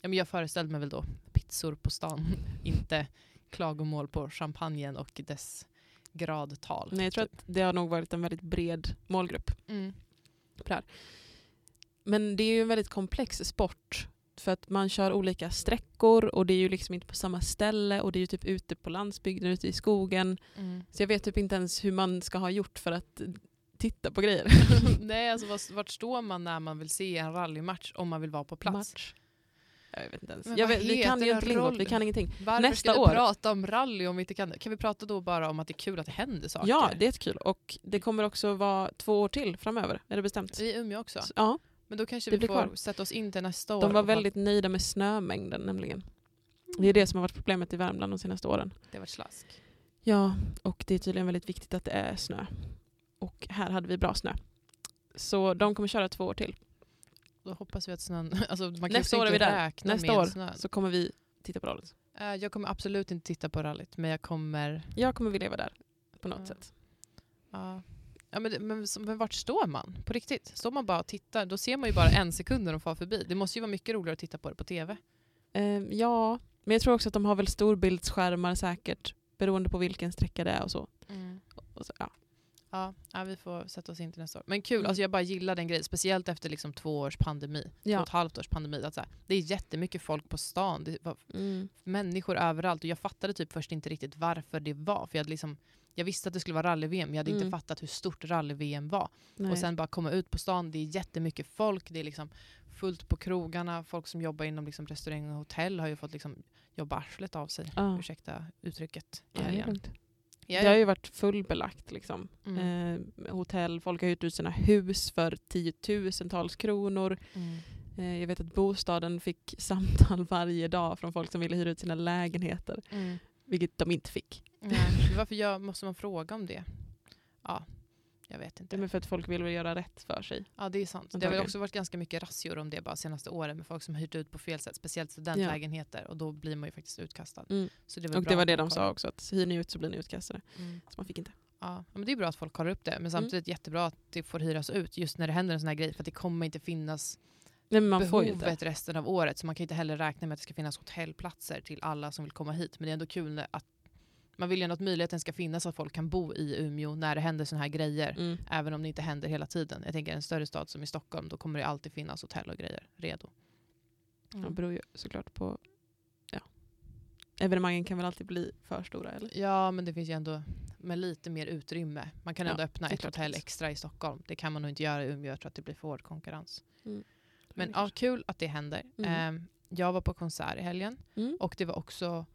Ja, men jag föreställde mig väl då pizzor på stan, inte klagomål på champagnen och dess gradtal. Nej, jag tror typ. att det har nog varit en väldigt bred målgrupp. Mm. Men det är ju en väldigt komplex sport. För att man kör olika sträckor och det är ju liksom inte på samma ställe och det är ju typ ute på landsbygden, ute i skogen. Mm. Så jag vet typ inte ens hur man ska ha gjort för att titta på grejer. Nej, alltså vart, står man när man vill se en rallymatch om man vill vara på plats? Match. Jag vet inte ens. Vet, vi kan ju inte lingot, vi kan ingenting. Varför Nästa ska år. vi prata om rally om vi inte kan? Kan vi prata då bara om att det är kul att det händer saker? Ja, det är kul. Och det kommer också vara två år till framöver, är det bestämt? I Umeå också? Så, Ja, Men då kanske Det vi får kvar. sätta oss in till nästa år. de var väldigt nöjda med snömängden nämligen. Det är det som har varit problemet i Värmland de senaste åren. Det var slask. Ja, och det är tydligen väldigt viktigt att det är snö. Och här hade vi bra snö. Så de kommer köra två år till. Då hoppas vi att snön... Alltså man Nästa år är vi där. Nästa år snö. så kommer vi titta på rallyt. Eh, Jag kommer absolut inte titta på rallyt, men jag kommer... Jag kommer vilja vara där på något Ja. sätt. Ja. Ja, men, men, men vart står man? På riktigt? Står man bara och tittar? Då ser man ju bara en sekund när de far förbi. Det måste ju vara mycket roligare att titta på det på tv. Eh, ja, men jag tror också att de har väl storbildsskärmar säkert beroende på vilken sträcka det är och så. Och så ja. Ja, ja, vi får sätta oss in till nästa år. Men kul, Mm. alltså jag bara gillar den grejen. Speciellt efter liksom två års pandemi. Två Ja. och ett halvt års pandemi. Att så här, det är jättemycket folk på stan. Det var Mm. människor överallt. Och jag fattade typ först inte riktigt varför det var. För jag, hade liksom, jag visste att det skulle vara rally-VM, men jag hade Mm. inte fattat hur stort rally-VM var. Nej. Och sen bara komma ut på stan, det är jättemycket folk. Det är liksom fullt på krogarna. Folk som jobbar inom liksom restaurang och hotell har ju fått liksom jobba arslet av sig. Ja. Ursäkta uttrycket. Ja, det har ju varit fullbelagt. Liksom. Mm. Eh, hotell, folk har hyrt ut sina hus för tiotusentals kronor. Mm. Eh, jag vet att bostaden fick samtal varje dag från folk som ville hyra ut sina lägenheter. Mm. Vilket de inte fick. Nej, varför gör, måste man fråga om det? Ja, jag vet inte. är för att folk vill väl göra rätt för sig. Ja, det är sant. Det har väl också varit ganska mycket razzior om det bara senaste åren med folk som har hyrt ut på fel sätt, speciellt studentlägenheter. Och då blir man ju faktiskt utkastad. Mm. Så det väl Och det var det de sa också, att hyr ni ut så blir ni utkastade. Mm. Så man fick inte. Ja, men det är bra att folk kollar upp det. Mm. Men samtidigt jättebra att det får hyras ut just när det händer en sån här grej. För att det kommer inte finnas Nej, men man behovet resten av året. Så man kan inte heller räkna med att det ska finnas hotellplatser till alla som vill komma hit. Men det är ändå kul att man vill ju ändå att möjligheten ska finnas att folk kan bo i Umeå när det händer såna här grejer. Mm. Även om det inte händer hela tiden. Jag tänker en större stad som i Stockholm, då kommer det alltid finnas hotell och grejer redo. Det beror ju såklart på... Ja. Evenemangen kan väl alltid bli för stora eller? Ja, men det finns ju ändå med lite mer utrymme. Man kan Ja, ändå öppna ett hotell extra i Stockholm. Det kan man nog inte göra i Umeå. Jag tror att det blir för hård konkurrens. Mm. Men ja, kul att det händer. Mm. Ehm, jag var på konsert i helgen Mm. och det var också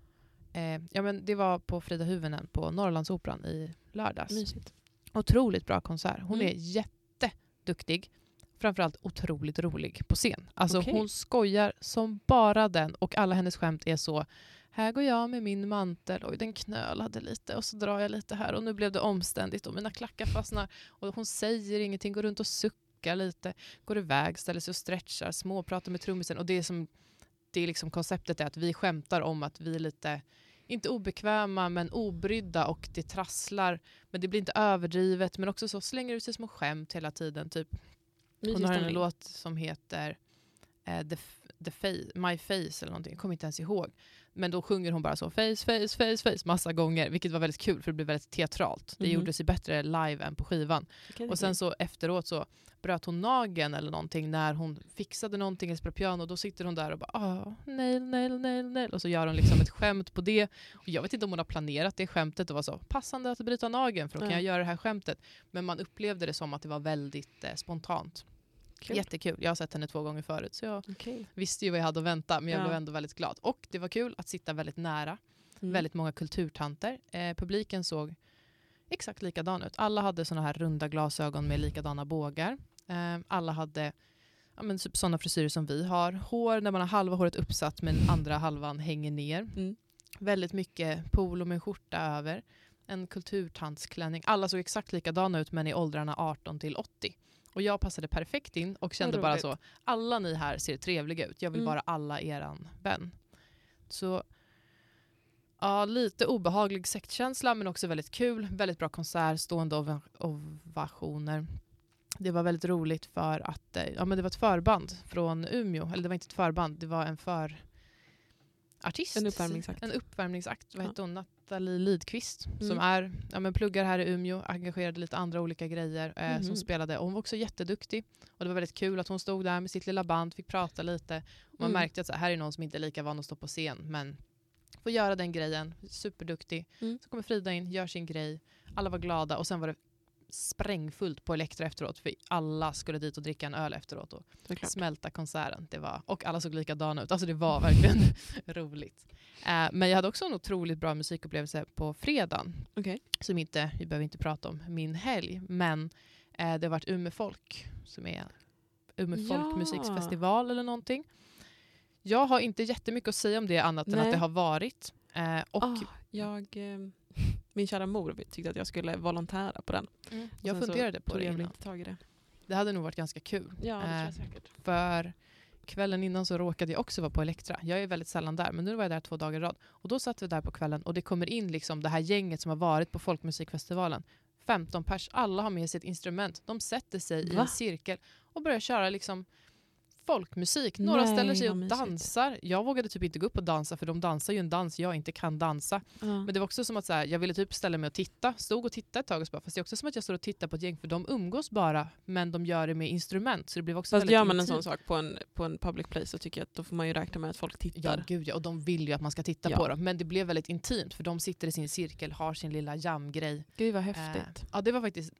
eh, ja, men det var på Frida Huvuden på Norrlandsoperan i lördags. Mysigt. Otroligt bra konsert. Hon Mm. är jätteduktig. Framförallt otroligt rolig på scen. Alltså Okej. hon skojar som bara den och alla hennes skämt är så här går jag med min mantel, oj den knölade lite och så drar jag lite här och nu blev det omständigt och mina klackar fastnar och hon säger ingenting, går runt och suckar lite, går iväg, ställer sig och stretchar, småpratar med trummisen och det är som det är liksom konceptet är att vi skämtar om att vi är lite inte obekväma men obrydda och det trasslar. Men det blir inte överdrivet men också så slänger ut sig små skämt hela tiden typ. Hon har en låt som heter eh, The, The My Face eller någonting, jag kommer inte ens ihåg. Men då sjunger hon bara så face, face, face, face massa gånger, vilket var väldigt kul för det blev väldigt teatralt. Det Mhm. gjorde sig bättre live än på skivan. Okej, Och sen så efteråt så bröt hon nageln eller någonting när hon fixade någonting i piano då sitter hon där och bara ah, nail, nail, nail, nail och så gör hon liksom ett skämt på det. Och jag vet inte om hon har planerat det skämtet och var så passande att bryta nageln för då kan Ja. jag göra det här skämtet. Men man upplevde det som att det var väldigt eh, spontant. Kul. Jättekul. Jag har sett henne två gånger förut så jag Okej. visste ju vad jag hade att vänta men jag Ja. blev ändå väldigt glad. Och det var kul att sitta väldigt nära Mm. väldigt många kulturtanter. Eh, publiken såg exakt likadan ut. Alla hade såna här runda glasögon med likadana bågar. Eh, alla hade ja, men typ sådana frisyrer som vi har. Hår där man har halva håret uppsatt men andra halvan hänger ner. Mm. Väldigt mycket polo med skjorta över. En kulturtantsklänning. Alla såg exakt likadana ut men i åldrarna 18 till 80. Och jag passade perfekt in och kände bara så, alla ni här ser trevliga ut. Jag vill Mm. vara alla eran vän. Så ja, lite obehaglig sektkänsla men också väldigt kul. Väldigt bra konsert, stående ov- ovationer. Det var väldigt roligt för att eh, ja, men det var ett förband från Umeå. Eller det var inte ett förband, det var en för artist. En uppvärmningsakt. En uppvärmningsakt. Vad Ja. hette hon? Nathalie Lidqvist. Som Mm. är, ja, men pluggar här i Umeå, engagerade i lite andra olika grejer. Eh, Mhm. Som spelade. Och hon var också jätteduktig. Och det var väldigt kul att hon stod där med sitt lilla band, fick prata lite. Och man Mm. märkte att så här, här är någon som inte är lika van att stå på scen. Men får göra den grejen. Superduktig. Mm. Så kommer Frida in, gör sin grej. Alla var glada. Och sen var det sprängfullt på Elektra efteråt. För alla skulle dit och dricka en öl efteråt. Och Såklart. smälta konserten. Det var, och alla såg likadana ut. Alltså det var verkligen roligt. Eh, men jag hade också en otroligt bra musikupplevelse på fredagen. Okej. Som inte, vi behöver inte prata om min helg. Men eh, det har varit Umeå Folk som är Umeå Ja. Folkmusikfestival eller någonting. Jag har inte jättemycket att säga om det annat än Nej. att det har varit. Eh, och Ah, jag, eh, min kära mor tyckte att jag skulle volontära på den. jag sen så funderade på det jag innan. inte tag i det. Det hade nog varit ganska kul. Ja, det Eh, jag säkert. För kvällen innan så råkade jag också vara på Elektra. Jag är väldigt sällan där, men nu var jag där två dagar i rad. Och då satt vi där på kvällen och det kommer in liksom det här gänget som har varit på Folkmusikfestivalen. 15 pers, alla har med sig ett instrument. De sätter sig i Va? en cirkel och börjar köra liksom folkmusik. Några Nej, ställer sig och mysigt. dansar. Jag vågade typ inte gå upp och dansa för de dansar ju en dans jag inte kan dansa. Ja. Men det var också som att så här, jag ville typ ställa mig och titta. Stod och tittade ett tag och så bara, fast det är också som att jag står och tittar på ett gäng för de umgås bara men de gör det med instrument. Så det blev också Fast gör man en sån sak på en, på en public place så tycker jag att då får man ju räkna med att folk Ja, tittar. gud ja. Och de vill ju att man ska titta Ja. på dem. Men det blev väldigt intimt för de sitter i sin cirkel, har sin lilla jamgrej. Gud vad häftigt. Eh, ja, det var faktiskt...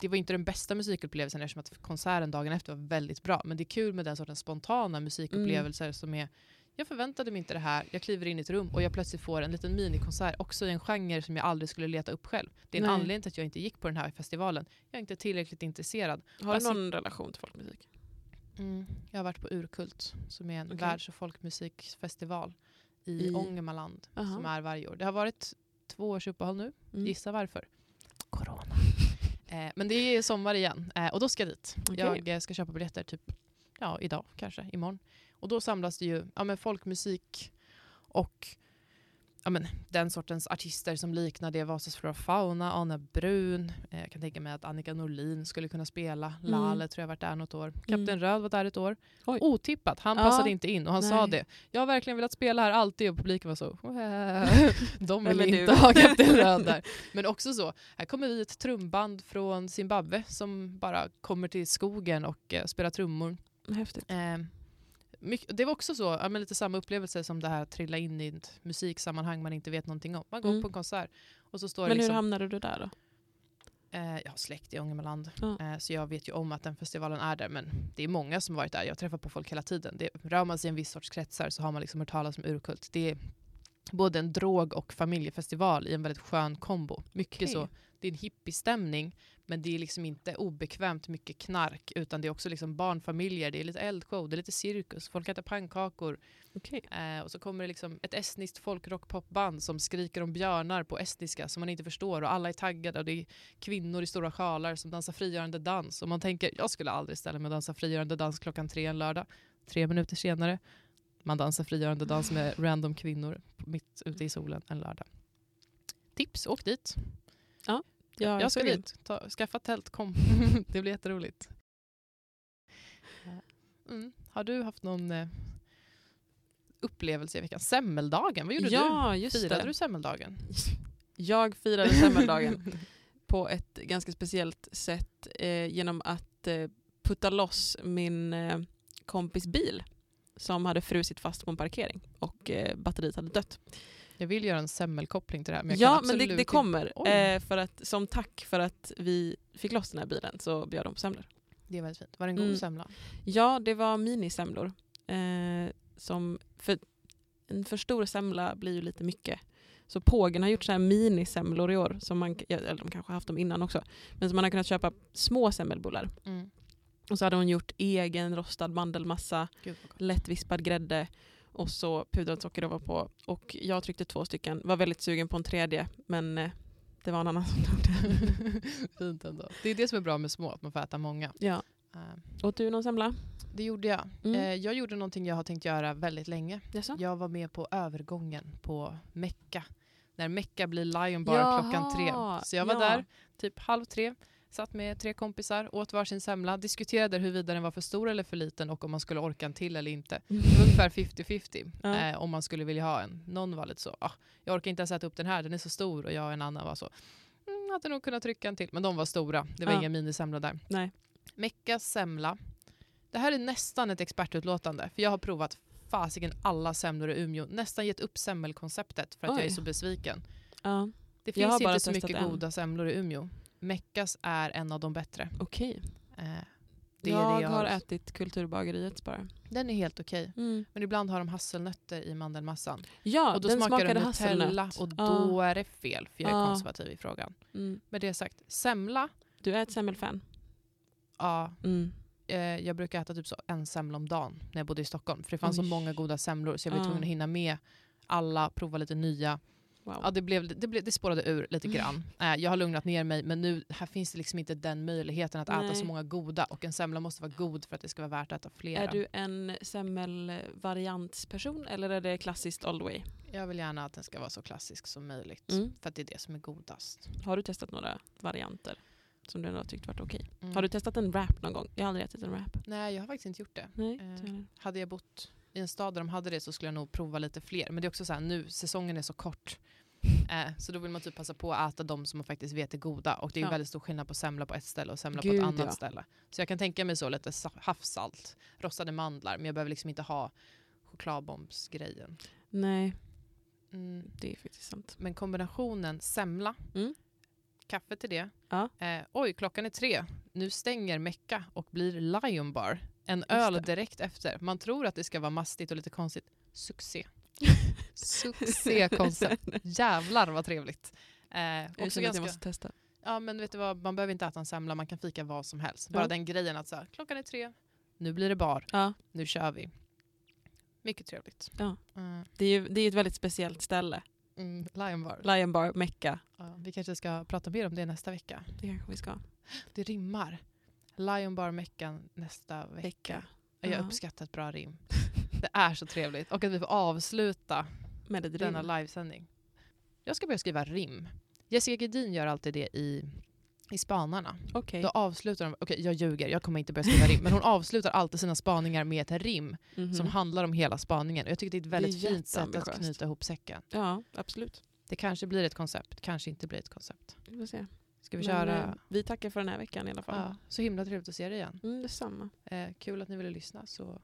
Det var inte den bästa musikupplevelsen eftersom att konserten dagen efter var väldigt bra. Men det är kul med den sortens spontana musikupplevelser Mm. som är... Jag förväntade mig inte det här, jag kliver in i ett rum och jag plötsligt får en liten minikonsert också i en genre som jag aldrig skulle leta upp själv. Det är en Nej. anledning till att jag inte gick på den här festivalen. Jag är inte tillräckligt intresserad. Har du jag någon relation till folkmusik? Mm. Jag har varit på Urkult som är en Okej. världs och folkmusikfestival i, I- Ångermanland Aha. som är varje år. Det har varit två års uppehåll nu. Mm. Gissa varför? Corona. Eh, men det är sommar igen och då ska jag dit. Okej. Jag eh, ska köpa biljetter typ ja, idag, kanske imorgon. Och då samlas det ju ja, men folkmusik och ja, men, den sortens artister som liknar det. Vasas Flora Fauna, Anna Brun. Eh, jag kan tänka mig att Annika Norlin skulle kunna spela. Mm. Lale tror jag varit där något år. Kapten Mm. Röd var där ett år. Oj. Otippat. Han Ja. passade inte in och han sa Nej. det. Jag har verkligen velat spela här alltid och publiken var så De vill inte du? ha Kapten Röd där. Men också så, här kommer vi ett trumband från Zimbabwe som bara kommer till skogen och eh, spelar trummor. Häftigt. Eh, mycket, det var också så, ja, lite samma upplevelse som det här att trilla in i ett musiksammanhang man inte vet någonting om. Man går Mm. på en konsert och så står det Men hur liksom, hamnade du där då? eh, jag har släkt i Ångermanland Ja. eh, så jag vet ju om att den festivalen är där men det är många som varit där. Jag träffar på folk hela tiden. Det, rör man sig i en viss sorts kretsar så har man liksom hört talas om Urkult. Det är både en drog och familjefestival i en väldigt skön kombo. Mycket Okej. så. Det är en hippiestämning men det är liksom inte obekvämt mycket knark utan det är också liksom barnfamiljer, det är lite eldshow, det är lite cirkus, folk äter pannkakor. Okej. Eh, och så kommer det liksom ett estniskt folkrockpopband som skriker om björnar på estniska som man inte förstår och alla är taggade och det är kvinnor i stora sjalar som dansar frigörande dans och man tänker jag skulle aldrig ställa mig och dansa frigörande dans klockan tre en lördag. Tre minuter senare man dansar frigörande dans med random kvinnor mitt ute i solen en lördag. Tips, åk dit. Ja, jag ska dit. Ta, skaffa tält, kom. det blir jätteroligt. Mm. Har du haft någon eh, upplevelse i veckan. Semmeldagen, vad gjorde ja, du? just Firade det. du semmeldagen? Jag firade semmeldagen på ett ganska speciellt sätt eh, genom att eh, putta loss min eh, kompis bil som hade frusit fast på en parkering och eh, batteriet hade dött. Jag vill göra en semmelkoppling till det här. Men ja, men det, det kommer. Eh, för att, som tack för att vi fick loss den här bilen så bjöd de på semlor. Det är väldigt fint. Var det en god Mm. semla? Ja, det var minisemlor. Eh, som, för en för stor semla blir ju lite mycket. Så Pågen har gjort så här minisemlor i år, som man, eller de kanske har haft dem innan också, men som man har kunnat köpa små semmelbullar. Mm. Och så hade hon gjort egen rostad mandelmassa, lättvispad grädde och så pudrad socker ovanpå. Och jag tryckte två stycken, var väldigt sugen på en tredje, men eh, det var en annan som tog den. Fint ändå. Det är det som är bra med små, att man får äta många. ja. Eh, Åt du någon semla? det gjorde jag. Mm. Eh, jag gjorde någonting jag har tänkt göra väldigt länge. Jaså? Jag var med på övergången på Mecka. När Mecka blir Lion Bar klockan tre. Jaha, Så jag var ja. där typ halv tre. Satt med tre kompisar, åt varsin semla, diskuterade huruvida den var för stor eller för liten och om man skulle orka en till eller inte. Det var ungefär 50-50 Ja. eh, om man skulle vilja ha en. Någon var lite så, ah, jag orkar inte ens äta upp den här, den är så stor. Och jag och en annan var så, mm, hade nog kunnat trycka en till. Men de var stora, det var Ja. inga minisemlor där. Nej. Meckas semla. Det här är nästan ett expertutlåtande, för jag har provat fasiken alla semlor i Umeå. Nästan gett upp semmelkonceptet för att jag Oj. är så besviken. Ja, Det Jag finns inte så mycket en. goda semlor i Umeå. Meckas är en av de bättre. okej. Eh, det är jag, det jag har ätit kulturbageriets bara. Den är helt okej. Men ibland har de hasselnötter i mandelmassan. Ja, och då den smakar smakade de Nutella och då är det fel, för jag är Ja. konservativ i frågan. Mm. Med det sagt, semla, Du är ett semmelfan? ja, Mm. eh, jag brukar äta typ så en semla om dagen när jag bodde i Stockholm. För det fanns så Oj. många goda semlor så jag var Ja. tvungen att hinna med alla, prova lite nya. Wow. Ja, det, blev, det, blev, det spårade ur lite grann. Eh, jag har lugnat ner mig men nu här finns det liksom inte den möjligheten att äta Nej. så många goda och en semla måste vara god för att det ska vara värt att äta flera. Är du en semmelvariantsperson eller är det klassiskt all the way? Jag vill gärna att den ska vara så klassisk som möjligt Mm. för att det är det som är godast. Har du testat några varianter som du ändå har tyckt varit okej? Mm. Har du testat en wrap någon gång? Jag har aldrig ätit en wrap. Nej, jag har faktiskt inte gjort det. Nej, Eh. Hade jag bott i en stad där de hade det så skulle jag nog prova lite fler. Men det är också så här, nu, säsongen är så kort. Eh, så då vill man typ passa på att äta de som man faktiskt vet är goda. Och det är Ja. väldigt stor skillnad på semla på ett ställe och semla på Gud, ett annat ja. ställe. Så jag kan tänka mig så lite sa- havssalt, rostade mandlar, men jag behöver liksom inte ha chokladbombsgrejen. Nej, Mm. det är faktiskt sant. Men kombinationen semla, Mm. kaffe till det. Ja. Eh, oj, klockan är tre. Nu stänger Mecka och blir Lion Bar. En öl direkt efter. Man tror att det ska vara mastigt och lite konstigt. Succé. Succékoncept. Jävlar vad trevligt. Eh, också jag ganska, måste testa. ja, men vet du vad, man behöver inte äta en semla, man kan fika vad som helst. Bara Ja. den grejen att så här, klockan är tre, nu blir det bar, Ja, nu kör vi. Mycket trevligt. Ja. Mm, det är ju det är ett väldigt speciellt ställe. mm, Lion Bar. Lion Bar, Mecka. Ja, vi kanske ska prata mer om det nästa vecka. Det kanske vi ska. Det rimmar. Lion Bar Meckan nästa vecka. Vecka. Jag Ja. uppskattar ett bra rim. Det är så trevligt. Och att vi får avsluta Med ett denna rim. livesändning. Jag ska börja skriva rim. Jessica Gedin gör alltid det i, i Spanarna. Okej. Då avslutar de, okej jag ljuger, jag kommer inte börja skriva rim, men hon avslutar alltid sina spaningar med ett rim Mhm. som handlar om hela spaningen. Och jag tycker det är ett väldigt är fint sätt att knyta ihop säcken. Ja, absolut. Det kanske blir ett koncept, kanske inte blir ett koncept. Vi får se. Ska vi Men, köra? eh, vi tackar för den här veckan i alla fall. Ja, så himla trevligt att se dig igen. Mm, detsamma. Eh, kul att ni ville lyssna så,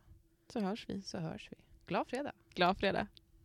Så hörs vi. så hörs vi. Glad fredag! Glad fredag.